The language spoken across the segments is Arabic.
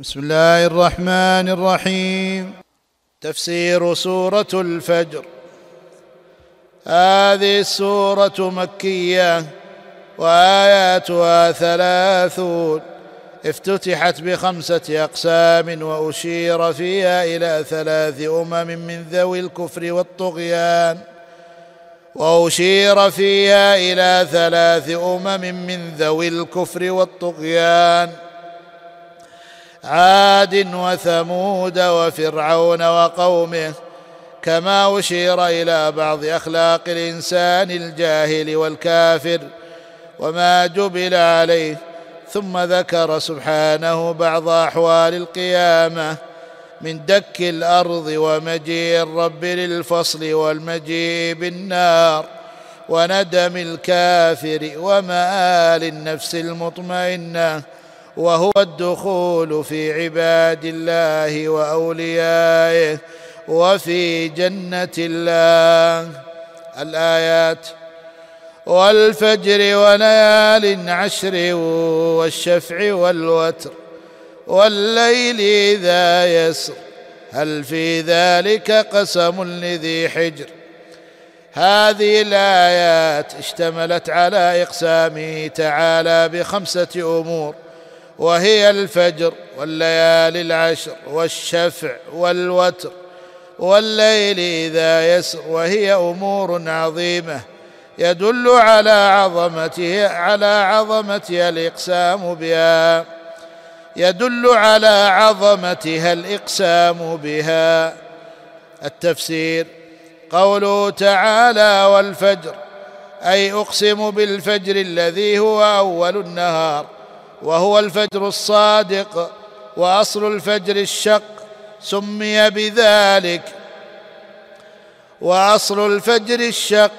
بسم الله الرحمن الرحيم. تفسير سورة الفجر. هذه السورة مكية وآياتها ثلاثون. افتتحت بخمسة أقسام وأشير فيها إلى ثلاث أمم من ذوي الكفر والطغيان. وأشير فيها إلى ثلاث أمم من ذوي الكفر والطغيان. عاد وثمود وفرعون وقومه كما أشير إلى بعض أخلاق الإنسان الجاهل والكافر وما جبل عليه ثم ذكر سبحانه بعض أحوال القيامة من دك الأرض ومجيء الرب للفصل والمجيء بالنار وندم الكافر ومآل النفس المطمئنة وهو الدخول في عباد الله وأوليائه وفي جنة الله. الآيات والفجر وليال عشر والشفع والوتر والليل إذا يسر. هل في ذلك قسم لذي حجر؟ هذه الآيات اشتملت على اقسامه تعالى بخمسة أمور. وهي الفجر والليالي العشر والشفع والوتر والليل إذا يسر وهي أمور عظيمة يدل على عظمته على عظمتها الإقسام بها. يدل على عظمتها الإقسام بها. التفسير قوله تعالى والفجر أي أقسم بالفجر الذي هو أول النهار. وهو الفجر الصادق وأصل الفجر الشق سمي بذلك. وأصل الفجر الشق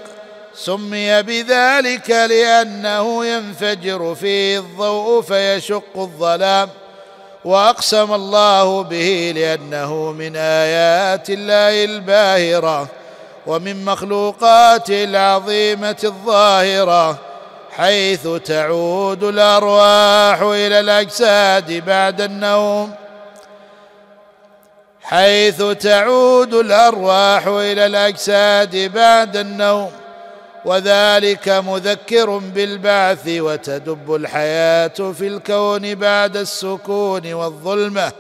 سمي بذلك لأنه ينفجر فيه الضوء فيشق الظلام. وأقسم الله به لأنه من آيات الله الباهرة ومن مخلوقاته العظيمة الظاهرة. حيث تعود الأرواح إلى الأجساد بعد النوم. حيث تعود الأرواح إلى الأجساد بعد النوم. وذلك مذكر بالبعث وتدب الحياة في الكون بعد السكون والظلمة.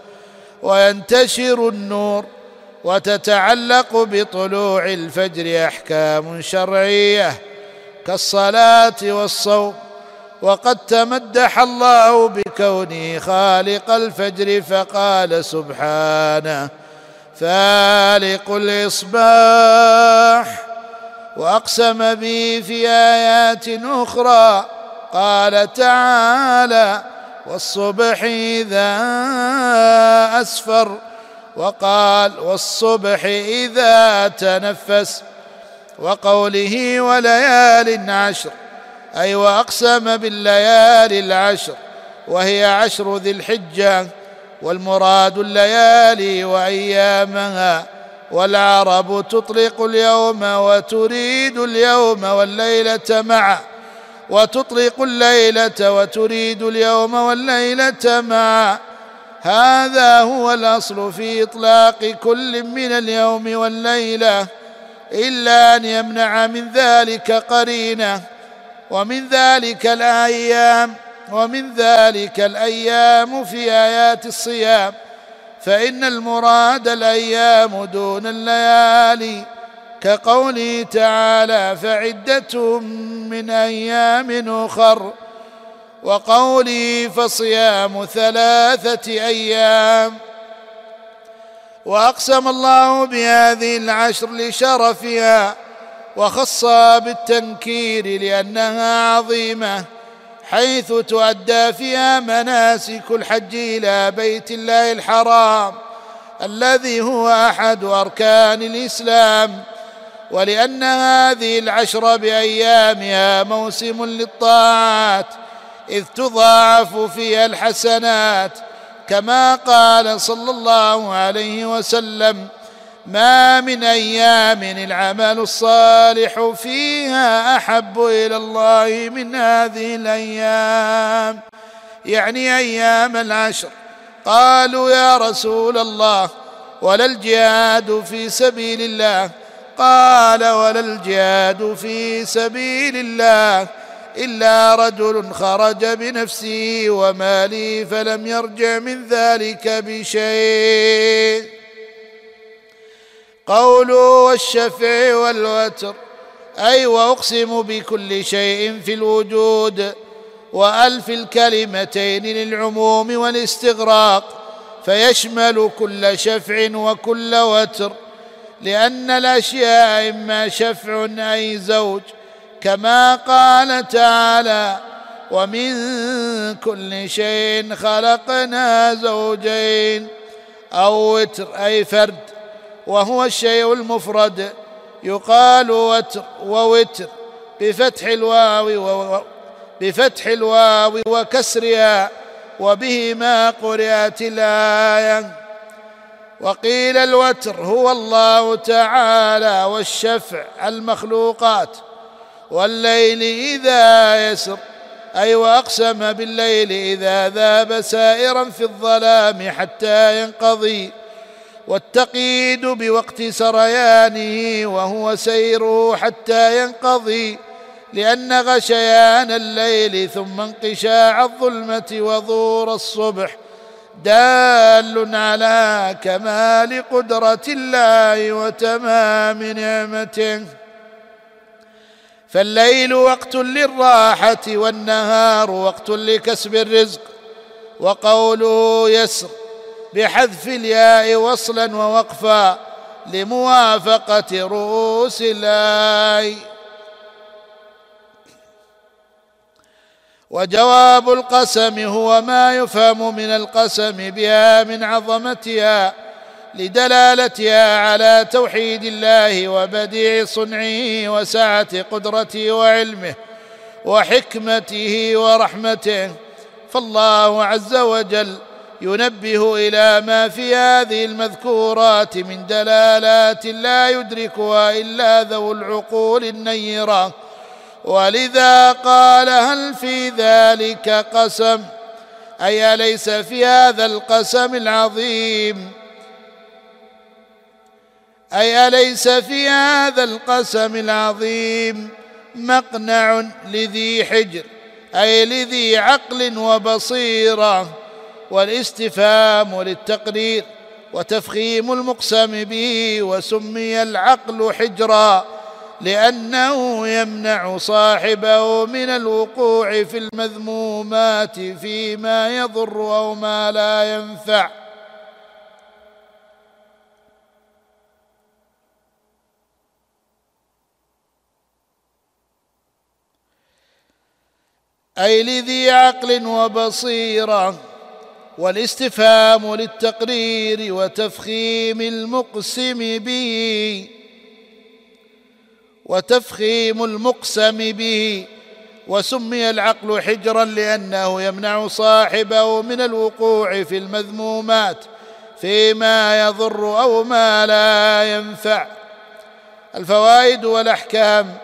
وينتشر النور وتتعلق بطلوع الفجر أحكام شرعية. كالصلاة والصوم. وقد تمدح الله بكونه خالق الفجر فقال سبحانه فالق الإصباح. وأقسم به في آيات أخرى قال تعالى والصبح إذا أسفر. وقال والصبح إذا تنفس. وقوله وليال عشر أي وأقسم بالليالي العشر وهي عشر ذي الحجة والمراد الليالي وأيامها والعرب تطلق اليوم وتريد اليوم والليلة معا وتطلق الليلة وتريد اليوم والليلة معا. هذا هو الأصل في إطلاق كل من اليوم والليلة. إلا أن يمنع من ذلك قرينة ومن ذلك الأيام ومن ذلك الأيام في آيات الصيام. فإن المراد الأيام دون الليالي كقوله تعالى فعدة من أيام أخر. وقوله فصيام ثلاثة أيام. وأقسم الله بهذه العشر لشرفها وخص بالتنكير لأنها عظيمة حيث تؤدى فيها مناسك الحج إلى بيت الله الحرام الذي هو أحد أركان الإسلام. ولأن هذه العشر بأيامها موسم للطاعات إذ تضاعف فيها الحسنات كما قال صلى الله عليه وسلم ما من أيام العمل الصالح فيها أحب إلى الله من هذه الأيام. يعني أيام العشر. قالوا يا رسول الله ولا الجهاد في سبيل الله. قال ولا الجهاد في سبيل الله. إلا رجل خرج بنفسه وماله فلم يرجع من ذلك بشيء. قوله والشفع والوتر أي وأقسم بكل شيء في الوجود وألف الكلمتين للعموم والاستغراق فيشمل كل شفع وكل وتر لأن الأشياء إما شفع أي زوج كما قال تعالى ومن كل شيء خلقنا زوجين أو وتر أي فرد وهو الشيء المفرد. يقال وتر ووتر بفتح الواو بفتح الواو وكسرها وبهما قرئت الآية. وقيل الوتر هو الله تعالى والشفع المخلوقات. والليل إذا يسر. أي وأقسم بالليل إذا ذاب سائرا في الظلام حتى ينقضي. والتقييد بوقت سريانه وهو سيره حتى ينقضي. لأن غشيان الليل ثم انقشاع الظلمة وظهور الصبح دال على كمال قدرة الله وتمام نعمته. فالليل وقت للراحة والنهار وقت لكسب الرزق وقوله يسر بحذف الياء وصلا ووقفا لموافقة رؤوس الاي وجواب القسم هو ما يفهم من القسم بها من عظمتها لدلالتها على توحيد الله وبديع صنعه وسعة قدرته وعلمه وحكمته ورحمته. فالله عز وجل ينبه إلى ما في هذه المذكورات من دلالات لا يدركها إلا ذو العقول النيرة. ولذا قال هل في ذلك قسم؟ أي أليس في هذا القسم العظيم؟ أي أليس في هذا القسم العظيم مقنع لذي حجر أي لذي عقل وبصيرة والاستفهام للتقرير وتفخيم المقسم به وسمي العقل حجرا لأنه يمنع صاحبه من الوقوع في المذمومات فيما يضر أو ما لا ينفع. أي لذي عقل وبصيرة والاستفهام للتقرير وتفخيم المقسم به وتفخيم المقسم به وسمي العقل حجرا لأنه يمنع صاحبه من الوقوع في المذمومات فيما يضر أو ما لا ينفع. الفوائد والأحكام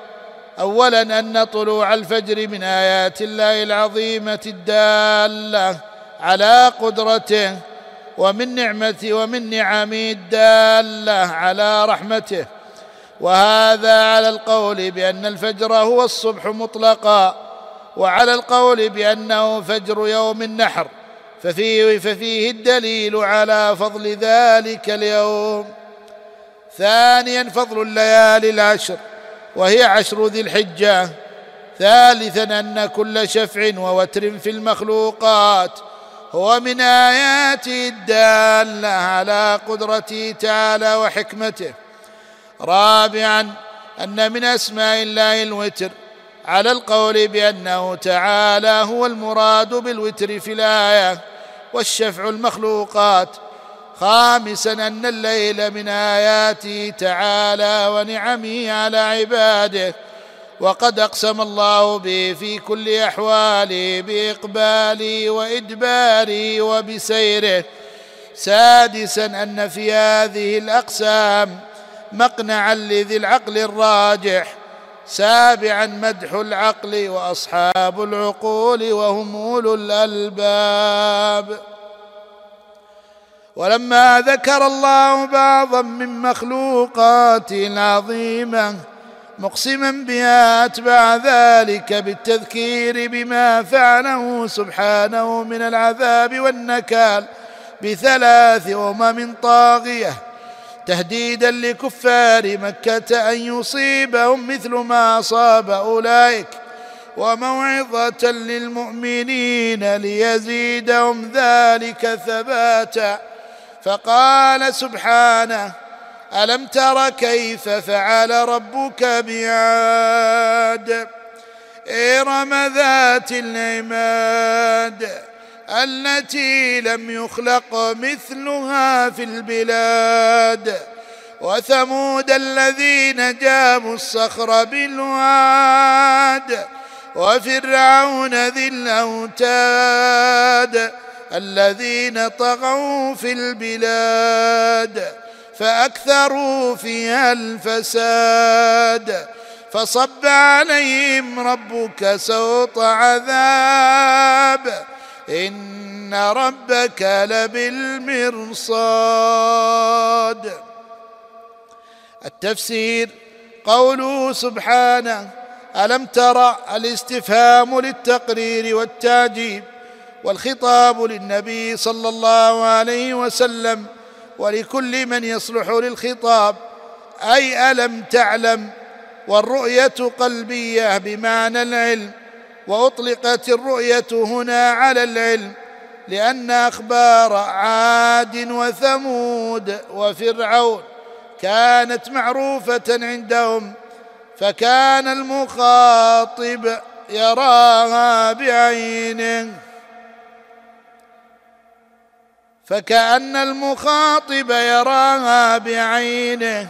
اولا أن طلوع الفجر من آيات الله العظيمة الدالة على قدرته ومن نعمته ومن نعمه الدالة على رحمته. وهذا على القول بأن الفجر هو الصبح مطلقا وعلى القول بأنه فجر يوم النحر ففيه ففيه الدليل على فضل ذلك اليوم. ثانيا فضل الليالي العشر. وهي عشر ذي الحجة. ثالثا أن كل شفع ووتر في المخلوقات هو من آياته الدالة على قدرته تعالى وحكمته. رابعا أن من أسماء الله الوتر على القول بأنه تعالى هو المراد بالوتر في الآية والشفع المخلوقات خامسا أن الليل من آياته تعالى ونعمه على عباده وقد أقسم الله به في كل أحواله بإقباله وإدباره وبسيره. سادسا أن في هذه الأقسام مقنعا لذي العقل الراجح. سابعا مدح العقل وأصحاب العقول وهم أولو الألباب. ولما ذكر الله بعضا من مخلوقاته العظيمه مقسما بها أتبع ذلك بالتذكير بما فعله سبحانه من العذاب والنكال بثلاث أمم طاغية تهديدا لكفار مكة أن يصيبهم مثل ما أصاب أولئك وموعظة للمؤمنين ليزيدهم ذلك ثباتا. فقال سبحانه ألم تر كيف فعل ربك بعاد؟ إرم ذات العماد التي لم يخلق مثلها في البلاد. وثمود الذين جابوا الصخر بالواد وفرعون ذي الأوتاد. الذين طغوا في البلاد فأكثروا فيها الفساد. فصب عليهم ربك سوط عذاب. إن ربك لبالمرصاد. التفسير قوله سبحانه ألم تر الاستفهام للتقرير والتعجيب؟ والخطاب للنبي صلى الله عليه وسلم ولكل من يصلح للخطاب أي ألم تعلم؟ والرؤية قلبية بمعنى العلم وأطلقت الرؤية هنا على العلم لأن أخبار عاد وثمود وفرعون كانت معروفة عندهم فكان المخاطب يراها بعينه. فكأن المخاطب يراها بعينه.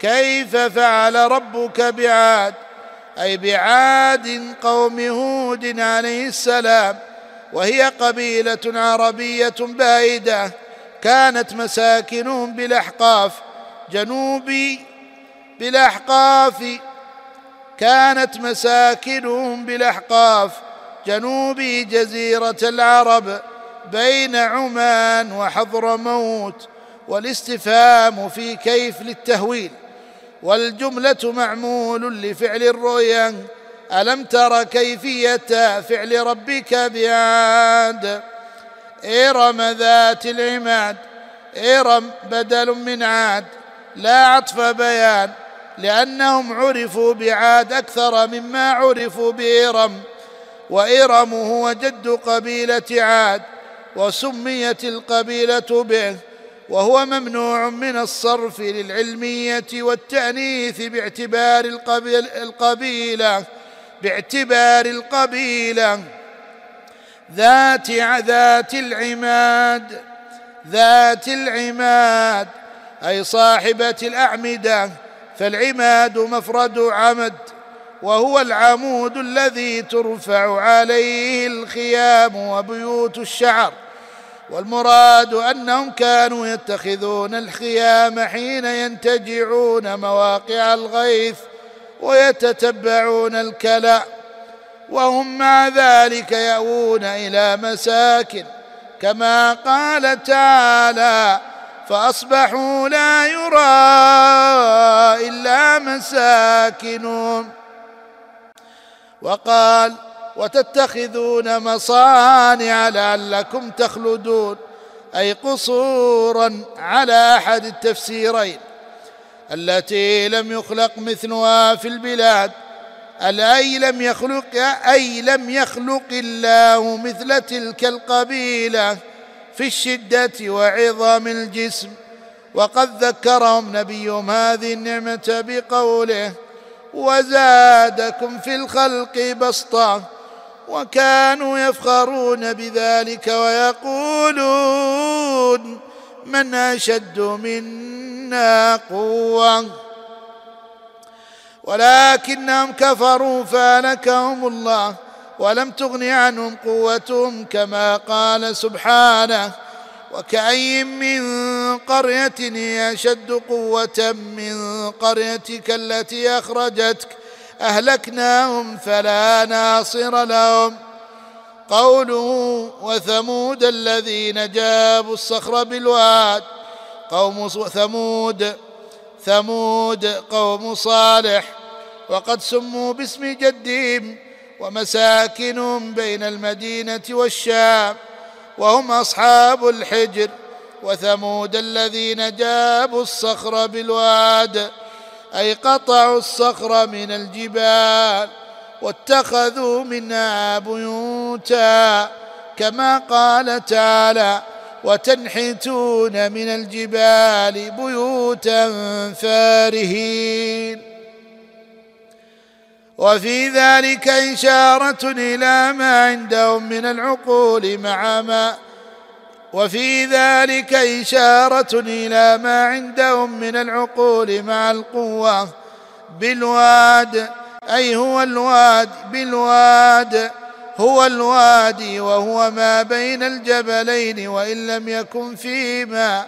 كيف فعل ربك بعاد؟ أي بعاد قوم هود عليه السلام. وهي قبيلة عربية بائدة كانت مساكنهم بالأحقاف. جنوب بالأحقاف. كانت مساكنهم بالأحقاف. جنوب جزيرة العرب. بين عمان وحضرموت والاستفهام في كيف للتهويل والجملة معمول لفعل الرؤيا ألم تر كيفية فعل ربك بعاد إرم ذات العماد إرم بدل من عاد. لا عطف بيان لأنهم عرفوا بعاد أكثر مما عرفوا بإرم. وارم هو جد قبيلة عاد. وسميت القبيلة به وهو ممنوع من الصرف للعلمية والتأنيث باعتبار القبيلة باعتبار القبيلة. ذات ذات العماد ذات العماد أي صاحبة الأعمدة فالعماد مفرد عمد وهو العمود الذي ترفع عليه الخيام وبيوت الشعر. والمراد أنهم كانوا يتخذون الخيام حين ينتجعون مواقع الغيث ويتتبعون الكلأ وهم مع ذلك يأوون إلى مساكن. كما قال تعالى فأصبحوا لا يرى إلا مساكنهم. وقال وتتخذون مصانع لعلكم تخلدون أي قصورا على أحد التفسيرين التي لم يخلق مثلها في البلاد اي لم يخلق أي لم يخلق الله مثل تلك القبيلة في الشدة وعظم الجسم. وقد ذكرهم نبيهم هذه النعمة بقوله وزادكم في الخلق بسطة وكانوا يفخرون بذلك ويقولون من أشد منا قوة. ولكنهم كفروا فانكهم الله ولم تغن عنهم قوتهم كما قال سبحانه وكأي من قرية هي أشد قوة من قريتك التي أخرجتك أهلكناهم فلا ناصر لهم. قوله وثمود الذين جابوا الصخر بالواد. قوم ثمود ثمود قوم صالح. وقد سموا باسم جدهم ومساكنهم بين المدينة والشام. وهم أصحاب الحجر. وثمود الذين جابوا الصخر بالواد. أي قطعوا الصخر من الجبال واتخذوا منها بيوتا كما قال تعالى وتنحتون من الجبال بيوتا فارهين. وفي ذلك إشارة إلى ما عندهم من العقول مع ما وفي ذلك إشارة إلى ما عندهم من العقول مع القوة. بالواد أي هو الواد بالواد هو الوادي وهو ما بين الجبلين وإن لم يكن فيما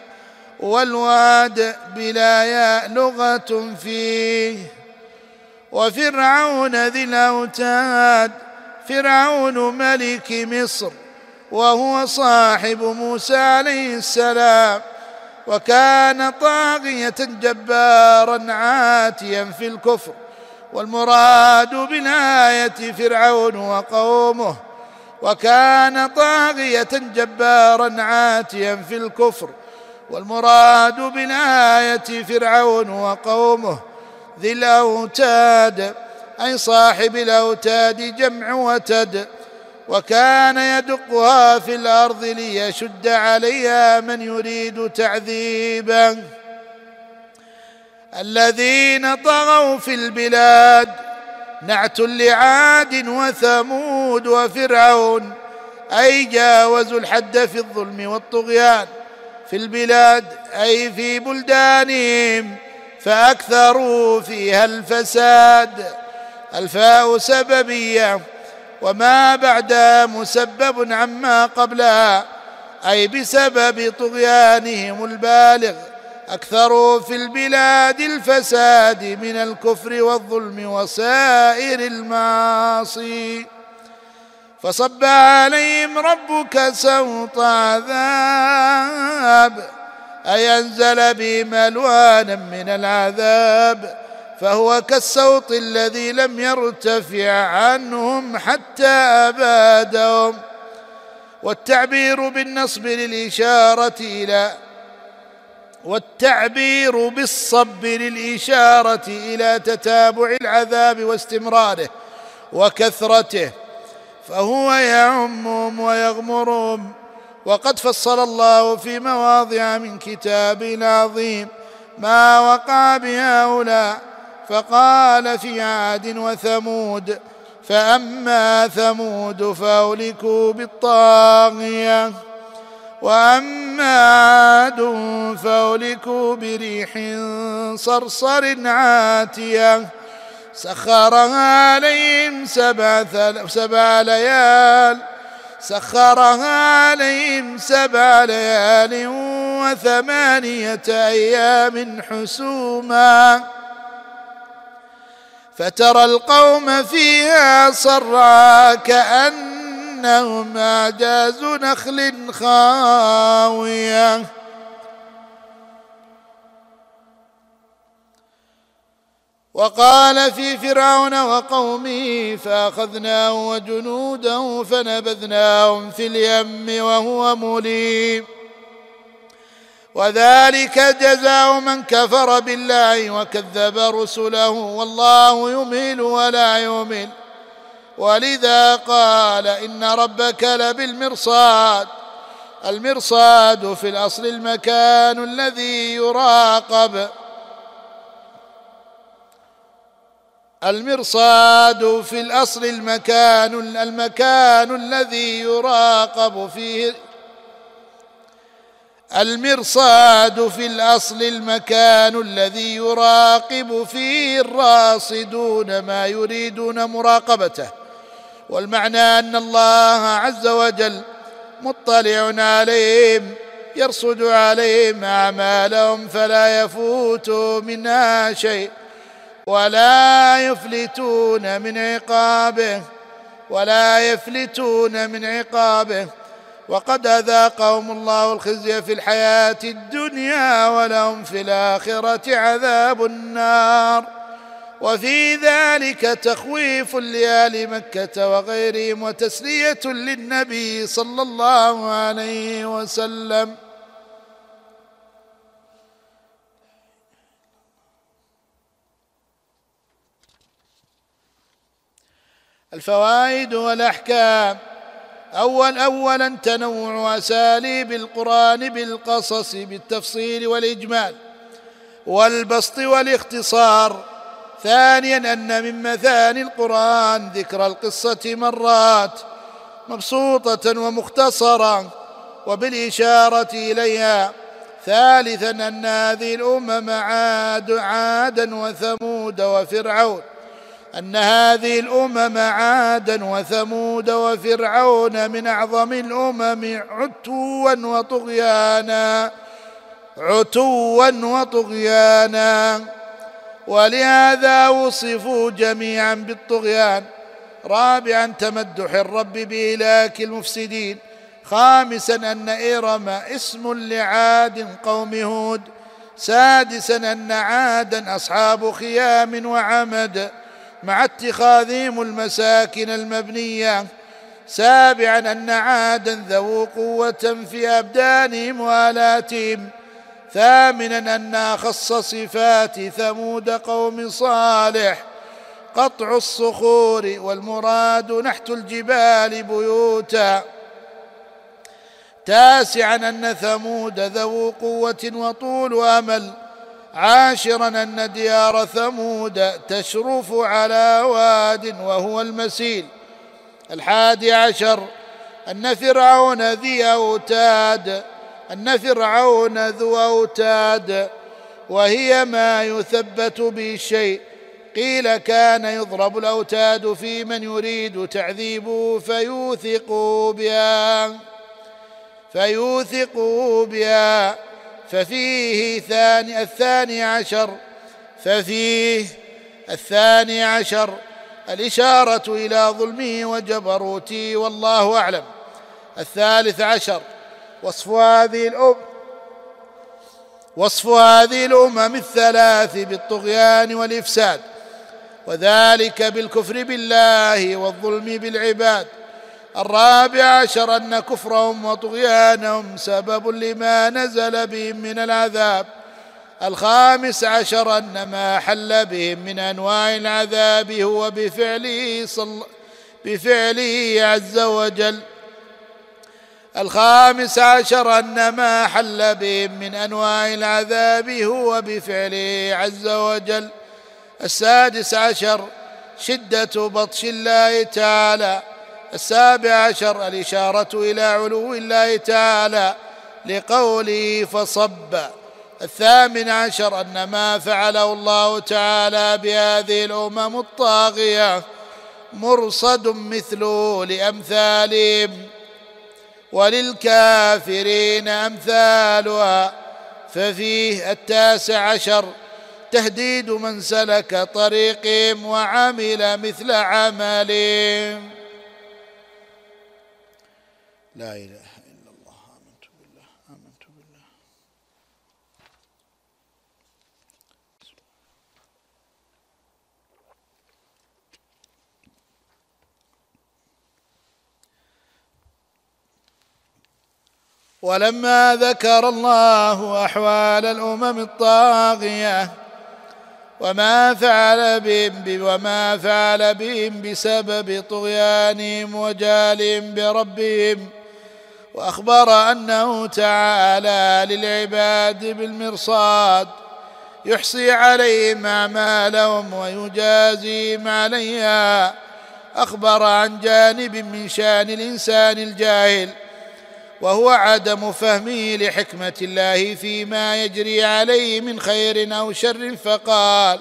والواد بلا ياء لغة فيه. وفرعون ذي الأوتاد فرعون ملك مصر. وهو صاحب موسى عليه السلام وكان طاغية جبارا عاتيا في الكفر والمراد بالآية فرعون وقومه وكان طاغية جبارا عاتيا في الكفر والمراد بالآية فرعون وقومه ذي الأوتاد أي صاحب الأوتاد جمع وتد. وكان يدقها في الأرض ليشد عليها من يريد تعذيبه. الذين طغوا في البلاد نعت لعاد وثمود وفرعون أي جاوزوا الحد في الظلم والطغيان. في البلاد أي في بلدانهم فأكثروا فيها الفساد. الفاء سببية وما بعدها مسبب عما قبلها أي بسبب طغيانهم البالغ اكثروا في البلاد الفساد من الكفر والظلم وسائر المعاصي. فصب عليهم ربك سوط عذاب اي انزل بهم ألوانا من العذاب. فهو كالسوط الذي لم يرتفع عنهم حتى أبادهم. والتعبير بالنصب للإشارة إلى والتعبير بالصب للإشارة إلى تتابع العذاب واستمراره وكثرته فهو يعمهم ويغمرهم. وقد فصل الله في مواضع من كتاب العظيم ما وقع بهؤلاء فقال في عاد وثمود فأما ثمود فأهلكوا بالطاغية وأما عاد فأهلكوا بريح صرصر عاتية. سخرها عليهم سبع, سبع ليال. سخرها عليهم سبع ليال وثمانية أيام حسوما. فترى القوم فيها صرعا كأن كأنهم أعجاز نخل خاوية. وقال في فرعون وقومه فأخذناه وجنوده فنبذناهم في اليم وهو مليم. وذلك جزاء من كفر بالله وكذب رسله والله يمهل ولا يمهل ولذا قال إن ربك لبالمرصاد المرصاد في الأصل المكان الذي يراقب. المرصاد في الأصل المكان المكان الذي يراقب فيه المرصاد في الأصل المكان الذي يراقب فيه الراصدون ما يريدون مراقبته. والمعنى أن الله عز وجل مطلع عليهم يرصد عليهم أعمالهم فلا يفوت منها شيء ولا يفلتون من عقابه ولا يفلتون من عقابه. وقد أذاقهم الله الخزي في الحياة الدنيا ولهم في الآخرة عذاب النار. وفي ذلك تخويف لآل مكة وغيرهم وتسلية للنبي صلى الله عليه وسلم. الفوائد والأحكام. أول أولا تنوع أساليب القرآن بالقصص بالتفصيل والإجمال والبسط والإختصار. ثانيا أن من مثاني القرآن ذكر القصة مرات مبسوطة ومختصرة وبالإشارة إليها. ثالثا أن هذه الأمم عاد عادا وثمود وفرعون. أن هذه الأمم عادا وثمود وفرعون من أعظم الأمم عتوا وطغيانا عتوا وطغيانا. ولهذا وصفوا جميعا بالطغيان. رابعا تمدح الرب بإلاك المفسدين. خامسا أن إرم اسم لعاد قوم هود. سادسا أن عادا أصحاب خيام وعمد. مع اتخاذهم المساكن المبنية. سابعا أن عادا ذو قوة في أبدانهم وآلاتهم. ثامنا أن أخص صفات ثمود قوم صالح. قطع الصخور والمراد نحت الجبال بيوتا. تاسعا أن ثمود ذو قوة وطول امل عاشرا أن ديار ثمود تشرف على واد وهو المسيل. الحادي عشر أن فرعون ذي أوتاد أن فرعون ذو أوتاد وهي ما يثبت به الشيء قيل كان يضرب الأوتاد في من يريد تعذيبه فيوثق بها فيوثق بها. ففيه ثاني الثاني عشر. ففيه الثاني عشر. الإشارة إلى ظلمه وجبروته والله أعلم. الثالث عشر. وصف هذه الأم وصف هذه الأمم الثلاث بالطغيان والإفساد وذلك بالكفر بالله والظلم بالعباد. الرابع عشر أن كفرهم وطغيانهم سبب لما نزل بهم من العذاب. الخامس عشر أن ما حل بهم من أنواع العذاب هو بفعله صل بفعله عز وجل. الخامس عشر أن ما حل بهم من أنواع العذاب هو بفعله عز وجل. السادس عشر شدة بطش الله تعالى. السابع عشر الإشارة إلى علو الله تعالى لقوله فصب. الثامن عشر أن ما فعله الله تعالى بهذه الأمم الطاغية مرصد مثله لأمثالهم وللكافرين أمثالها. ففيه التاسع عشر تهديد من سلك طريقهم وعمل مثل عملهم. لا إله إلا الله آمنت بالله آمنت بالله. ولما ذكر الله أحوال الأمم الطاغية وما فعل بهم وما فعل بهم بسبب طغيانهم وجالهم بربهم وأخبر أنه تعالى للعباد بالمرصاد يحصي عليهم أعمالهم ويجازيهم عليها. أخبر عن جانب من شأن الإنسان الجاهل وهو عدم فهمه لحكمة الله فيما يجري عليه من خير أو شر فقال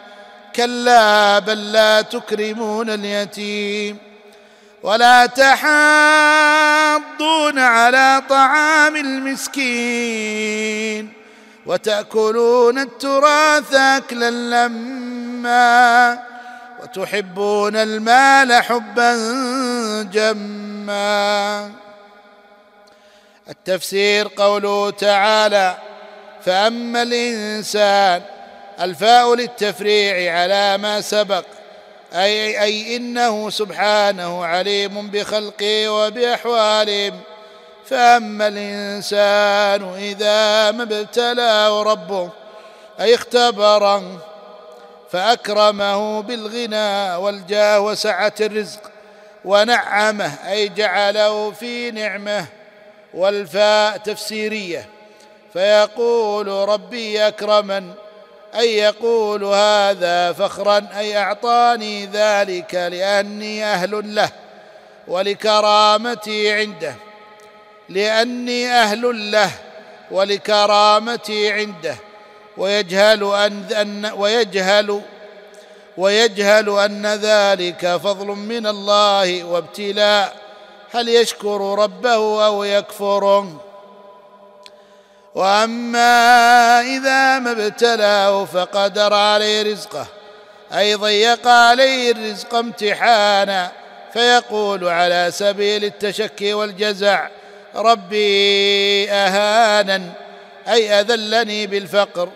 كلا بل لا تكرمون اليتيم ولا تحاضون على طعام المسكين وتأكلون التراث أكلا لما وتحبون المال حبا جما. التفسير قوله تعالى فأما الإنسان الفاء للتفريع على ما سبق. أي أي إنه سبحانه عليم بخلقه وبأحوالهم. فأما الإنسان إذا ما ابتلاه ربه أي اختبره فأكرمه بالغنى والجاه وسعة الرزق ونعمه أي جعله في نعمه والفاء تفسيرية. فيقول ربي أكرمن اي يقول هذا فخرا أي أعطاني ذلك لأني أهل له ولكرامتي عنده لأني أهل له ولكرامتي عنده ويجهل أن, أن ويجهل ويجهل أن ذلك فضل من الله وابتلاء. هل يشكر ربه أو يكفره وأما إذا ما ابتلاه فقدر عليه رزقه أي ضيق عليه الرزق امتحانا فيقول على سبيل التشكي والجزع ربي أهانا أي أذلني بالفقر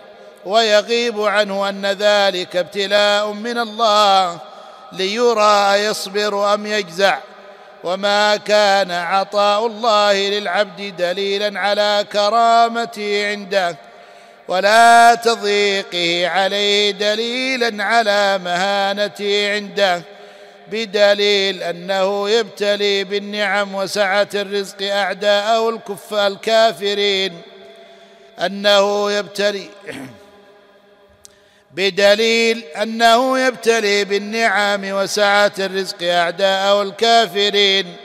ويغيب عنه أن ذلك ابتلاء من الله ليرى أيصبر أم يجزع. وما كان عطاء الله للعبد دليلا على كرامته عنده ولا تضييقه عليه دليلا على مهانته عنده بدليل أنه يبتلي بالنعم وسعة الرزق أعداءه الكف الكافرين أنه يبتلي بدليل أنه يبتلي بالنعم وسعة الرزق أعداءه الكافرين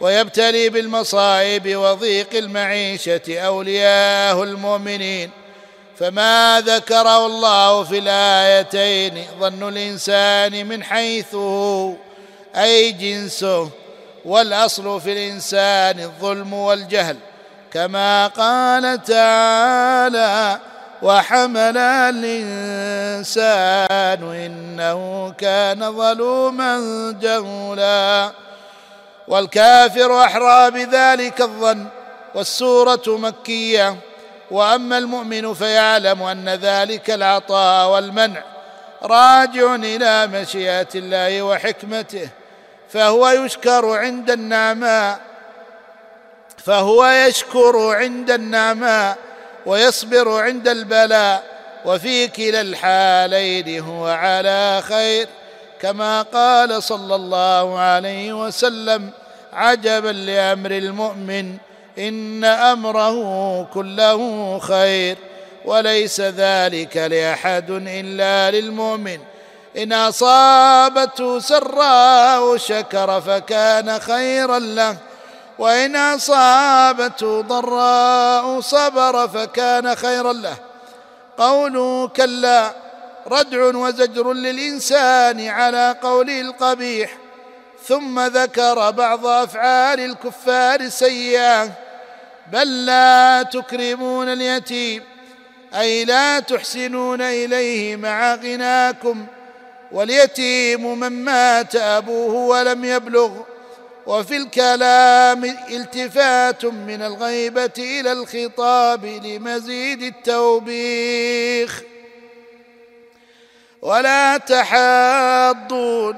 ويبتلي بالمصائب وضيق المعيشة أولياءه المؤمنين. فما ذكره الله في الآيتين ظن الإنسان من حيث هو أي جنسه والأصل في الإنسان الظلم والجهل. كما قال تعالى وحمل الإنسان إنه كان ظلوما جهولا. والكافر أحرى بذلك الظن والسورة مكية. وأما المؤمن فيعلم أن ذلك العطاء والمنع راجع إلى مشيئة الله وحكمته. فهو يشكر عند النعماء. فهو يشكر عند النعماء. ويصبر عند البلاء وفي كلا الحالين هو على خير. كما قال صلى الله عليه وسلم عجبا لأمر المؤمن إن أمره كله خير وليس ذلك لأحد إلا للمؤمن. إن أصابته سراء شكر فكان خيرا له. وإن أصابته ضراء صبر فكان خيرا له. قوله كلا ردع وزجر للإنسان على قوله القبيح. ثم ذكر بعض أفعال الكفار السيئة. بل لا تكرمون اليتيم أي لا تحسنون إليه مع غناكم. واليتيم من مات أبوه ولم يبلغ. وفي الكلام التفات من الغيبة إلى الخطاب لمزيد التوبيخ. ولا تحاضون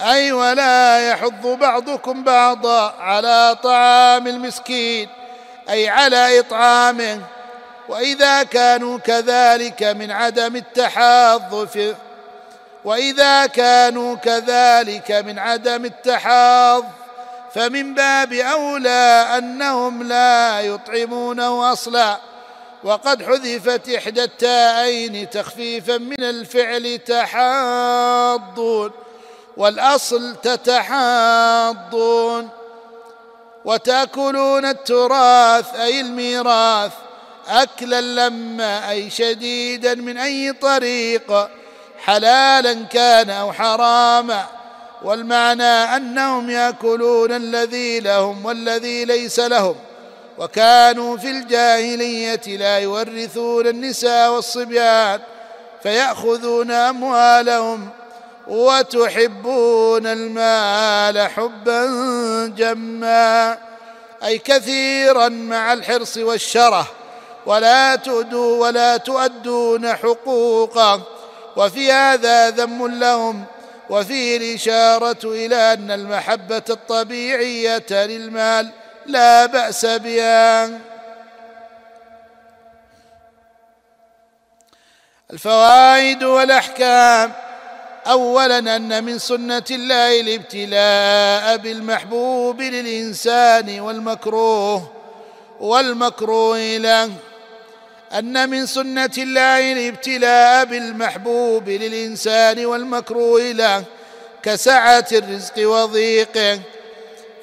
أي ولا يحض بعضكم بعضا على طعام المسكين أي على إطعامه. وإذا كانوا كذلك من عدم التحاض في وإذا كانوا كذلك من عدم التحاض فمن باب أولى أنهم لا يطعمونه أصلا وقد حذفت إحدى التاءين تخفيفا من الفعل تحاضون. والأصل تتحاضون. وتأكلون التراث أي الميراث أكلا لما أي شديدا من أي طريق حلالا كان أو حراما. والمعنى أنهم يأكلون الذي لهم والذي ليس لهم. وكانوا في الجاهلية لا يورثون النساء والصبيان فيأخذون أموالهم وتحبون المال حبا جما أي كثيرا مع الحرص والشره. ولا تؤدوا ولا تؤدون حقوقا. وفي هذا ذم لهم وفيه الإشارة إلى أن المحبة الطبيعية للمال لا بأس بها. الفوائد والأحكام. اولا أن من سنة الله الابتلاء بالمحبوب للإنسان والمكروه والمكروه له. أن من سنة الله الابتلاء بالمحبوب للإنسان والمكروه له كسعة الرزق وضيقه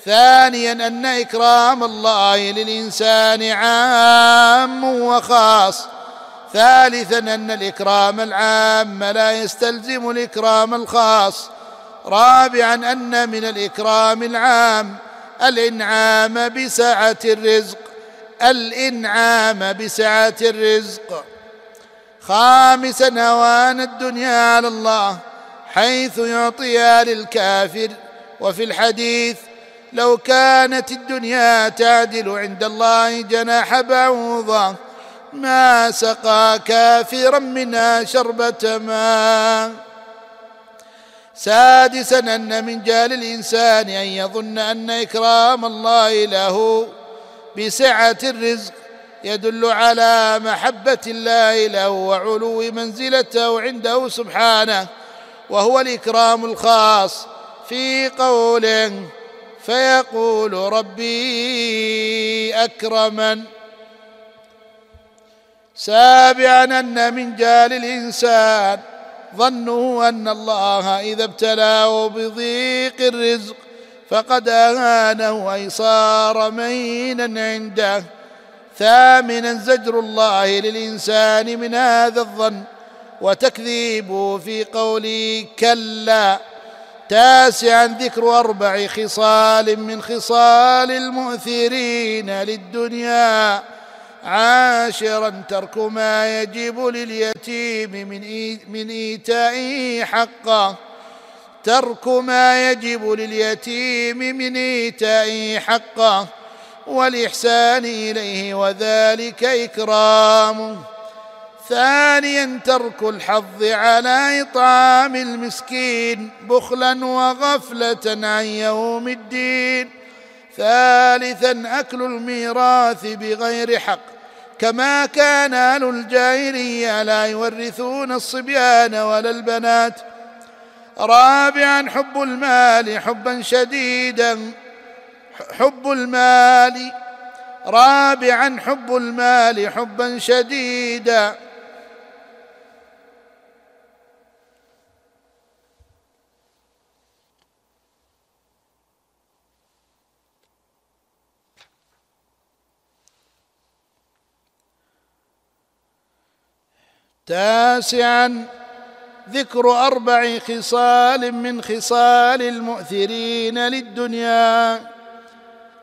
ثانيا أن إكرام الله للإنسان عام وخاص. ثالثا أن الإكرام العام لا يستلزم الإكرام الخاص. رابعا أن من الإكرام العام الإنعام بسعة الرزق. الإنعام بسعة الرزق. خامسا هوان الدنيا على الله حيث يعطيها للكافر. وفي الحديث لو كانت الدنيا تعدل عند الله جناح بعوضة ما سقى كافرا منها شربة ماء. سادسا أن من جال الإنسان أن يظن أن إكرام الله له. بسعة الرزق يدل على محبة الله له وعلو منزلته عنده سبحانه وهو الإكرام الخاص في قوله فيقول ربي أكرمن سابعا أن من جال الإنسان ظنه أن الله إذا ابتلاه بضيق الرزق فقد آهانه اي صار مهينا عنده. ثامنا زجر الله للإنسان من هذا الظن وتكذيبه في قوله كلا. تاسعا ذكر أربع خصال من خصال المؤثرين للدنيا. عاشرا ترك ما يجب لليتيم من إيتائه حقه ترك ما يجب لليتيم من ايتائه حقه والإحسان إليه وذلك إكرامه. ثانيا ترك الحظ على إطعام المسكين بخلا وغفلة عن يوم الدين. ثالثا أكل الميراث بغير حق. كما كان أهل الجاهلية لا يورثون الصبيان ولا البنات رابعا حب المال حبا شديدا. حب المال رابعا حب المال حبا شديدا. تاسعا ذكر أربع خصال من خصال المؤثرين للدنيا.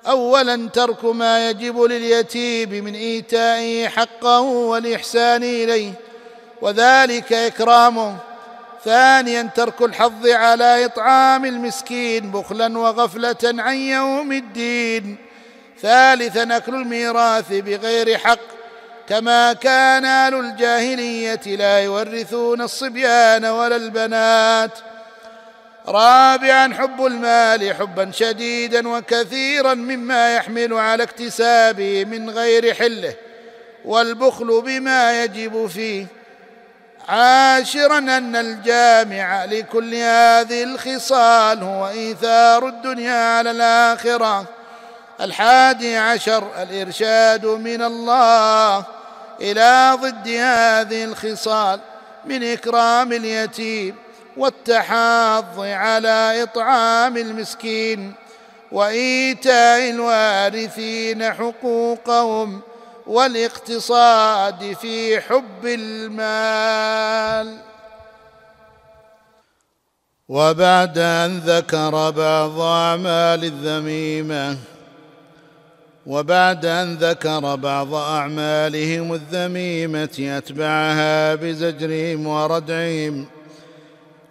اولا ترك ما يجب لليتيم من ايتائه حقه والإحسان إليه وذلك إكرامه. ثانيا ترك الحظ على إطعام المسكين بخلا وغفلة عن يوم الدين. ثالثا أكل الميراث بغير حق كما كان أهل الجاهلية لا يورثون الصبيان ولا البنات. رابعا حب المال حبا شديدا وكثيرا مما يحمل على اكتسابه من غير حله. والبخل بما يجب فيه. عاشرا أن الجامع لكل هذه الخصال هو إيثار الدنيا على الآخرة. الحادي عشر الإرشاد من الله. إلى ضد هذه الخصال من إكرام اليتيم والتحاض على إطعام المسكين وإيتاء الوارثين حقوقهم والاقتصاد في حب المال. وبعد أن ذكر بعض أعمال الذميمة وبعد أن ذكر بعض أعمالهم الذميمة أتبعها بزجرهم وردعهم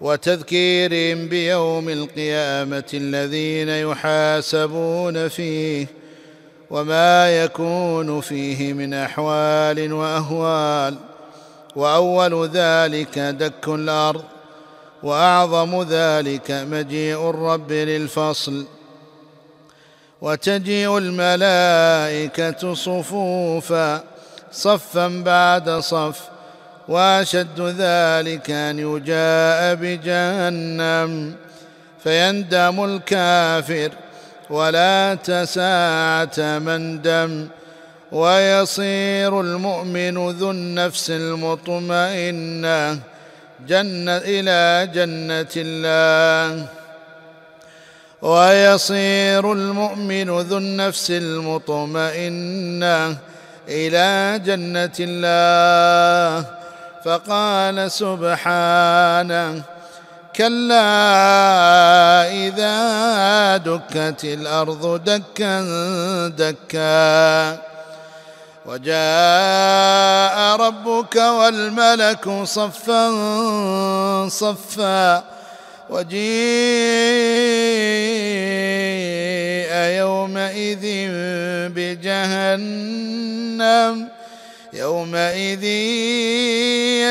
وتذكيرهم بيوم القيامة الذين يحاسبون فيه وما يكون فيه من أحوال وأهوال. وأول ذلك دك الأرض وأعظم ذلك مجيء الرب للفصل. وتجيء الملائكة صفوفا صفا بعد صف وأشد ذلك أن يجاء بجهنم. فيندم الكافر ولا تساعة مندم ويصير المؤمن ذو النفس المطمئنة جنة إلى جنة الله. ويصير المؤمن ذو النفس المطمئنة إلى جنة الله. فقال سبحانه كلا إذا دكت الأرض دكا دكا. وجاء ربك والملك صفا صفا. وجيء يومئذ بجهنم. يومئذ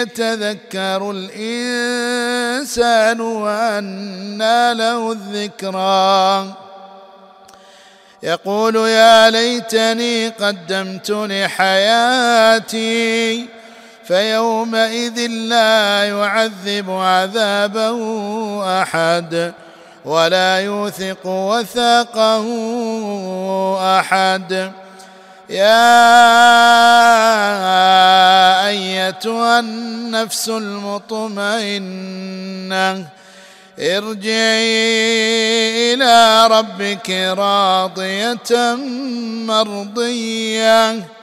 يتذكر الإنسان وأنى له الذكرى. يقول يا ليتني قدمت لحياتي فيومئذ لا يعذب عذابه أحد ولا يوثق وثاقه أحد. يا أيتها النفس المطمئنة ارجعي إلى ربك راضية مرضية.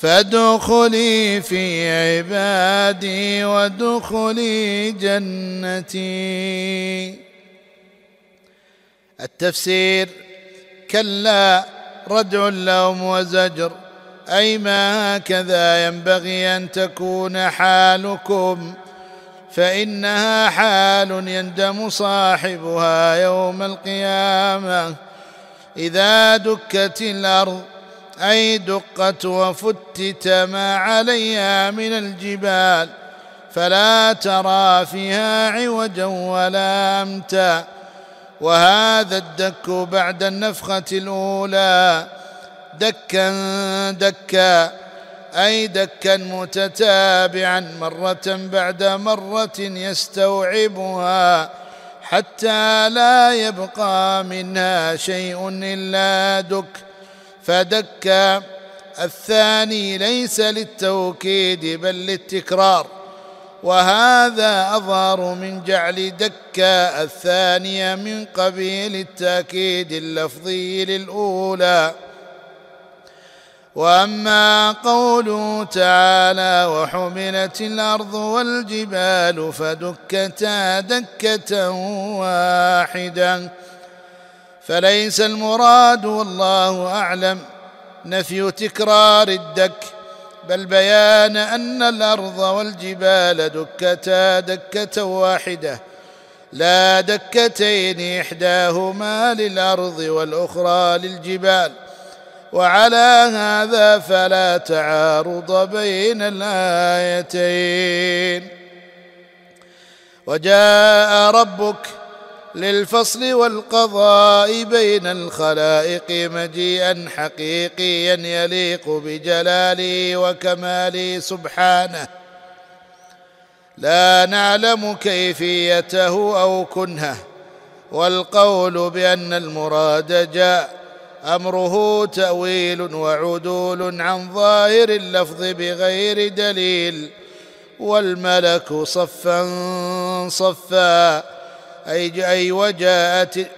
فادخلي في عبادي وادخلي جنتي. التفسير كلا ردع لهم وزجر. أي ما هكذا ينبغي أن تكون حالكم. فإنها حال يندم صاحبها يوم القيامة. إذا دكت الأرض أي دقت وفتت ما عليها من الجبال فلا ترى فيها عوجا ولا أمتا. وهذا الدك بعد النفخة الأولى. دكا دكا أي دكا متتابعا مرة بعد مرة يستوعبها حتى لا يبقى منها شيء إلا دك. فدك. الثاني ليس للتوكيد بل للتكرار. وهذا أظهر من جعل دكا الثانية من قبيل التأكيد اللفظي للأولى. وأما قوله تعالى وحملت الأرض والجبال فدكتا دكة واحدة. فليس المراد والله أعلم. نفي تكرار الدك بل بيان أن الأرض والجبال دكتا دكة واحدة. لا دكتين إحداهما للأرض والأخرى للجبال. وعلى هذا فلا تعارض بين الآيتين. وجاء ربك للفصل والقضاء بين الخلائق مجيئا حقيقيا يليق بجلاله وكماله سبحانه. لا نعلم كيفيته أو كنهه والقول بأن المراد جاء أمره تأويل وعدول عن ظاهر اللفظ بغير دليل والملك صفا صفا. أي, أي وجاءت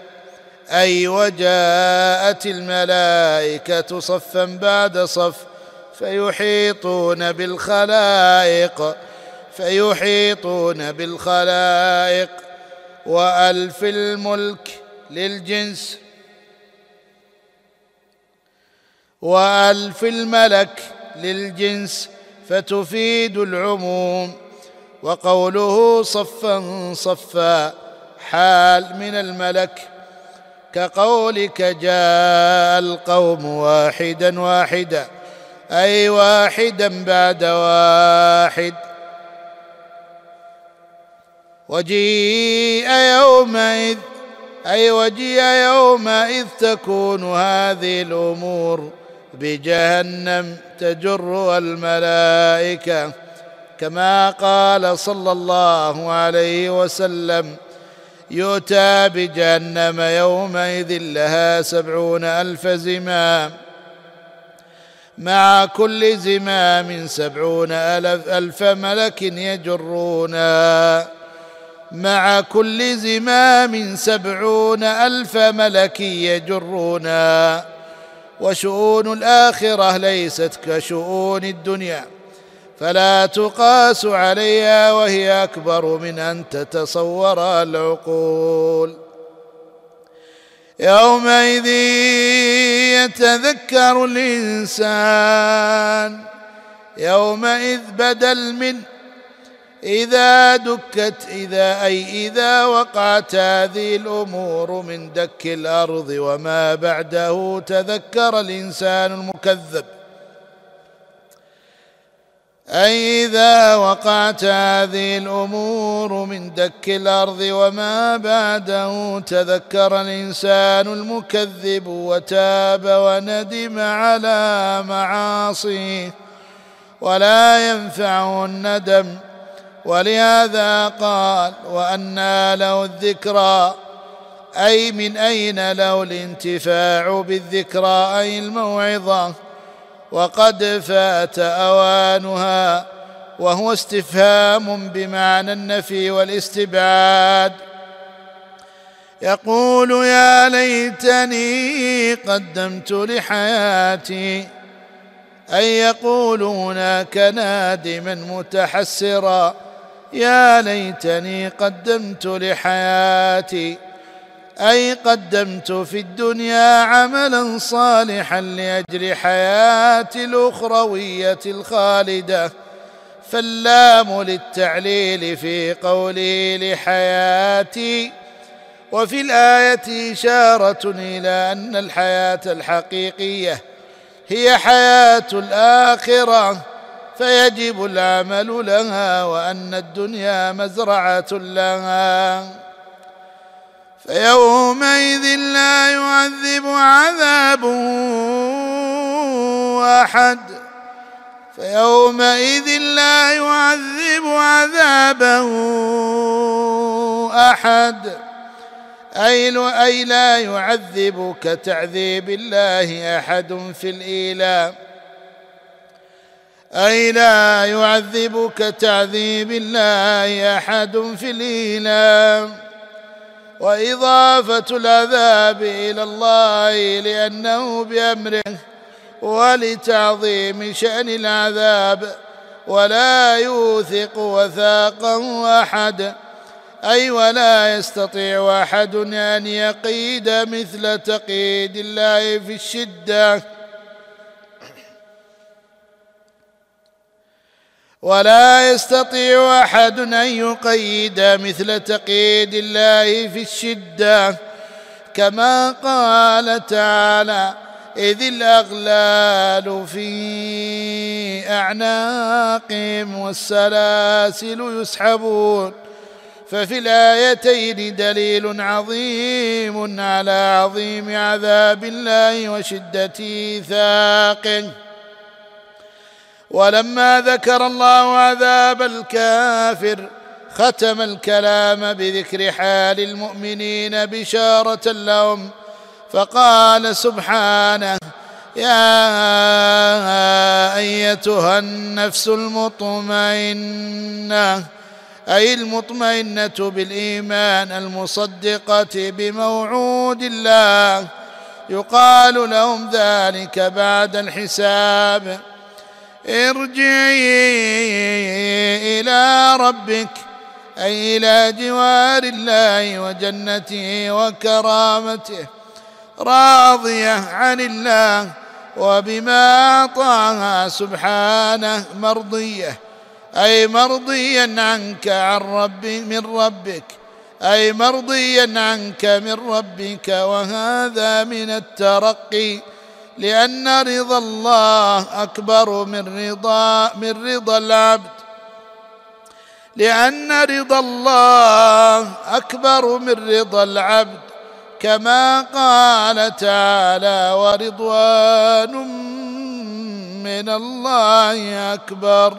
أي وجاءت الملائكة صفا بعد صف فيحيطون بالخلائق فيحيطون بالخلائق. وألف الملك للجنس. وألف الملك للجنس فتفيد العموم. وقوله صفا صفا حال من الملك. كقولك جاء القوم واحدا واحدا أي واحدا بعد واحد. وجيء يومئذ أي وجيء يومئذ تكون هذه الأمور بجهنم تجر الملائكة. كما قال صلى الله عليه وسلم يؤتى بجهنم يومئذ لها سبعون الف زمام. مع كل زمام سبعون ألف, ألف ملك يجرونا مع كل زمام سبعون ألف ملك يجرونا وشؤون الآخرة ليست كشؤون الدنيا. فلا تقاس عليها وهي أكبر من أن تتصور العقول. يومئذ يتذكر الإنسان يومئذ بدل من إذا دكت إذا أي إذا وقعت هذه الأمور من دك الأرض وما بعده تذكر الإنسان المكذب. أي إذا وقعت هذه الأمور من دك الأرض وما بعده تذكر الإنسان المكذب وتاب وندم على معاصيه. ولا ينفعه الندم. ولهذا قال وأنى له الذكرى. أي من أين له الانتفاع بالذكرى؟ أي الموعظة. وقد فات أوانها وهو استفهام بمعنى النفي والاستبعاد. يقول يا ليتني قدمت لحياتي اي يقول هناك نادما متحسرا. يا ليتني قدمت لحياتي أي قدمت في الدنيا عملا صالحا لأجل حياتي الأخروية الخالدة. فاللام للتعليل في قوله لحياتي. وفي الآية إشارة إلى أن الحياة الحقيقية هي حياة الآخرة فيجب العمل لها وأن الدنيا مزرعة لها. فيومئذ لا يعذب عذابه أحد. فيومئذ لا يعذب عذابه أحد. أي لا يعذب كتعذيب الله أحد في الإيلاء. أي لا يعذب كتعذيب الله أحد في الإيلاء. وإضافة العذاب إلى الله لأنه بأمره ولتعظيم شأن العذاب ولا يوثق وثاقا أحد. أي ولا يستطيع أحد أن يقيد مثل تقييد الله في الشدة. ولا يستطيع أحد أن يقيد مثل تقييد الله في الشدة. كما قال تعالى إذ الأغلال في أعناقهم والسلاسل يسحبون. ففي الآيتين دليل عظيم على عظيم عذاب الله وشدة إيثاقه. ولما ذكر الله عذاب الكافر ختم الكلام بذكر حال المؤمنين بشارة لهم فقال سبحانه يا أيتها النفس المطمئنة أي المطمئنة بالإيمان المصدقة بموعود الله يقال لهم ذلك بعد الحساب. ارجعي إلى ربك أي إلى جوار الله وجنته وكرامته راضية عن الله وبما أعطاها سبحانه مرضية أي مرضيا عنك عن رب من ربك أي مرضيا عنك من ربك وهذا من الترقي. لأن رضا الله أكبر من رضا من رضا العبد. لأن رضا الله أكبر من رضا العبد كما قال تعالى ورضوان من الله أكبر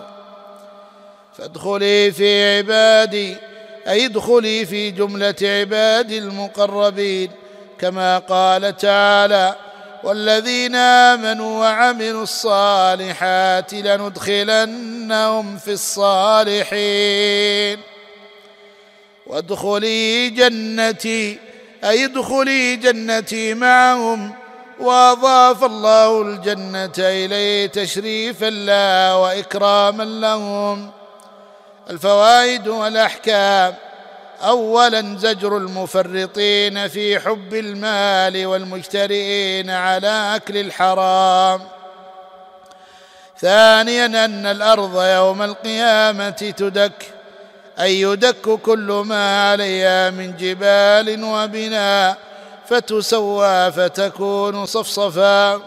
فادخلي في عبادي أي ادخلي في جملة عبادي المقربين كما قال تعالى والذين آمنوا وعملوا الصالحات لندخلنهم في الصالحين. وادخلي جنتي أي ادخلي جنتي معهم. وأضاف الله الجنة إليه تشريفا لها وإكراما لهم. الفوائد والأحكام. اولا زجر المفرطين في حب المال والمجترئين على أكل الحرام. ثانيا أن الأرض يوم القيامة تدك أي يدك كل ما عليها من جبال وبناء فتسوى فتكون صفصفا.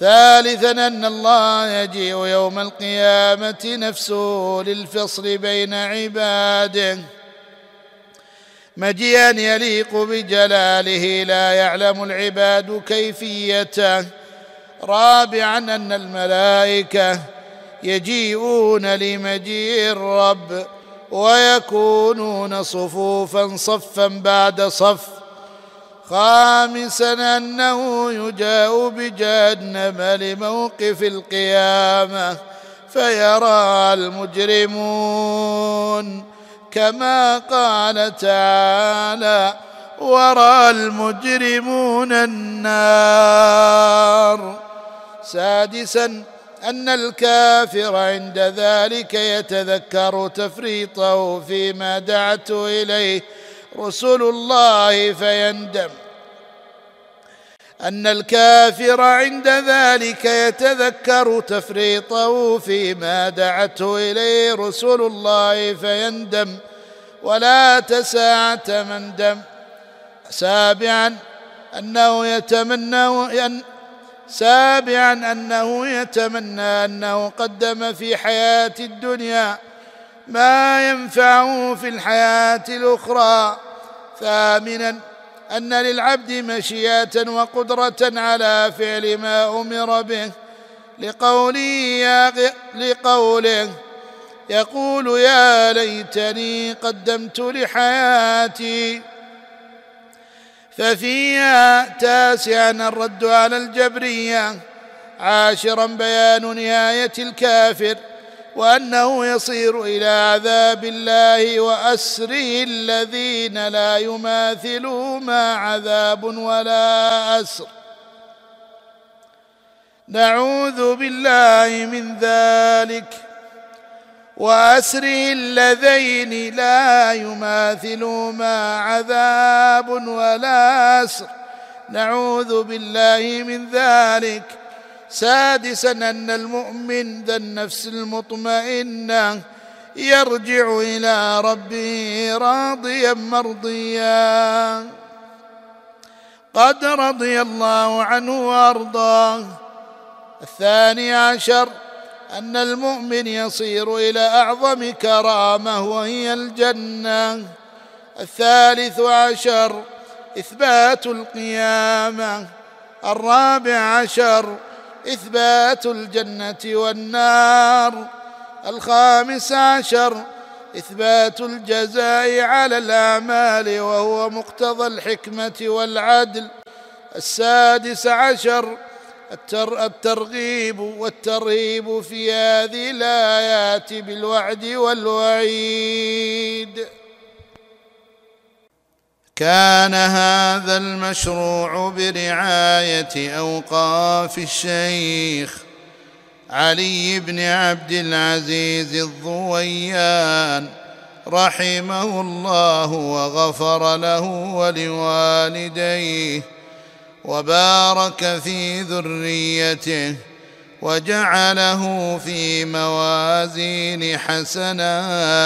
ثالثا أن الله يجيء يوم القيامة نفسه للفصل بين عباده. مجيئا يليق بجلاله لا يعلم العباد كيفيته رابعا أن الملائكة يجيئون لمجيء الرب ويكونون صفوفا صفا بعد صف. خامسا أنه يجاء بجهنم لموقف القيامة فيرى المجرمون. كما قال تعالى ورى المجرمون النار سادسا ان الكافر عند ذلك يتذكر تفريطه فيما دعت اليه رسل الله فيندم. أن الكافر عند ذلك يتذكر تفريطه فيما دعته إليه رسل الله فيندم ولا تساعة مندم سابعا أنه يتمنى أن سابعا أنه يتمنى أنه قدم في حياة الدنيا ما ينفعه في الحياة الأخرى. ثامنا أن للعبد مشيئة وقدرة على فعل ما أمر به. لقوله يا لقوله يقول يا ليتني قدمت لحياتي. ففيها تاسعا الرد على الجبرية. عاشرا بيان نهاية الكافر. وأنه يصير إلى عذاب الله وأسره الذين لا يماثلهما عذاب ولا أسر. نعوذ بالله من ذلك. وأسره اللذين لا يماثلهما عذاب ولا أسر. نعوذ بالله من ذلك. سادسا أن المؤمن ذا النفس المطمئنة يرجع إلى ربه راضيا مرضيا. قد رضي الله عنه وأرضاه. الثاني عشر أن المؤمن يصير إلى أعظم كرامة وهي الجنة. الثالث عشر إثبات القيامة. الرابع عشر إثبات الجنة والنار. الخامس عشر إثبات الجزاء على الأعمال وهو مقتضى الحكمة والعدل. السادس عشر الترغيب والترهيب في هذه الآيات بالوعد والوعيد. كان هذا المشروع برعاية أوقاف الشيخ علي بن عبد العزيز الضويان رحمه الله وغفر له ولوالديه وبارك في ذريته وجعله في موازين حسناتهم.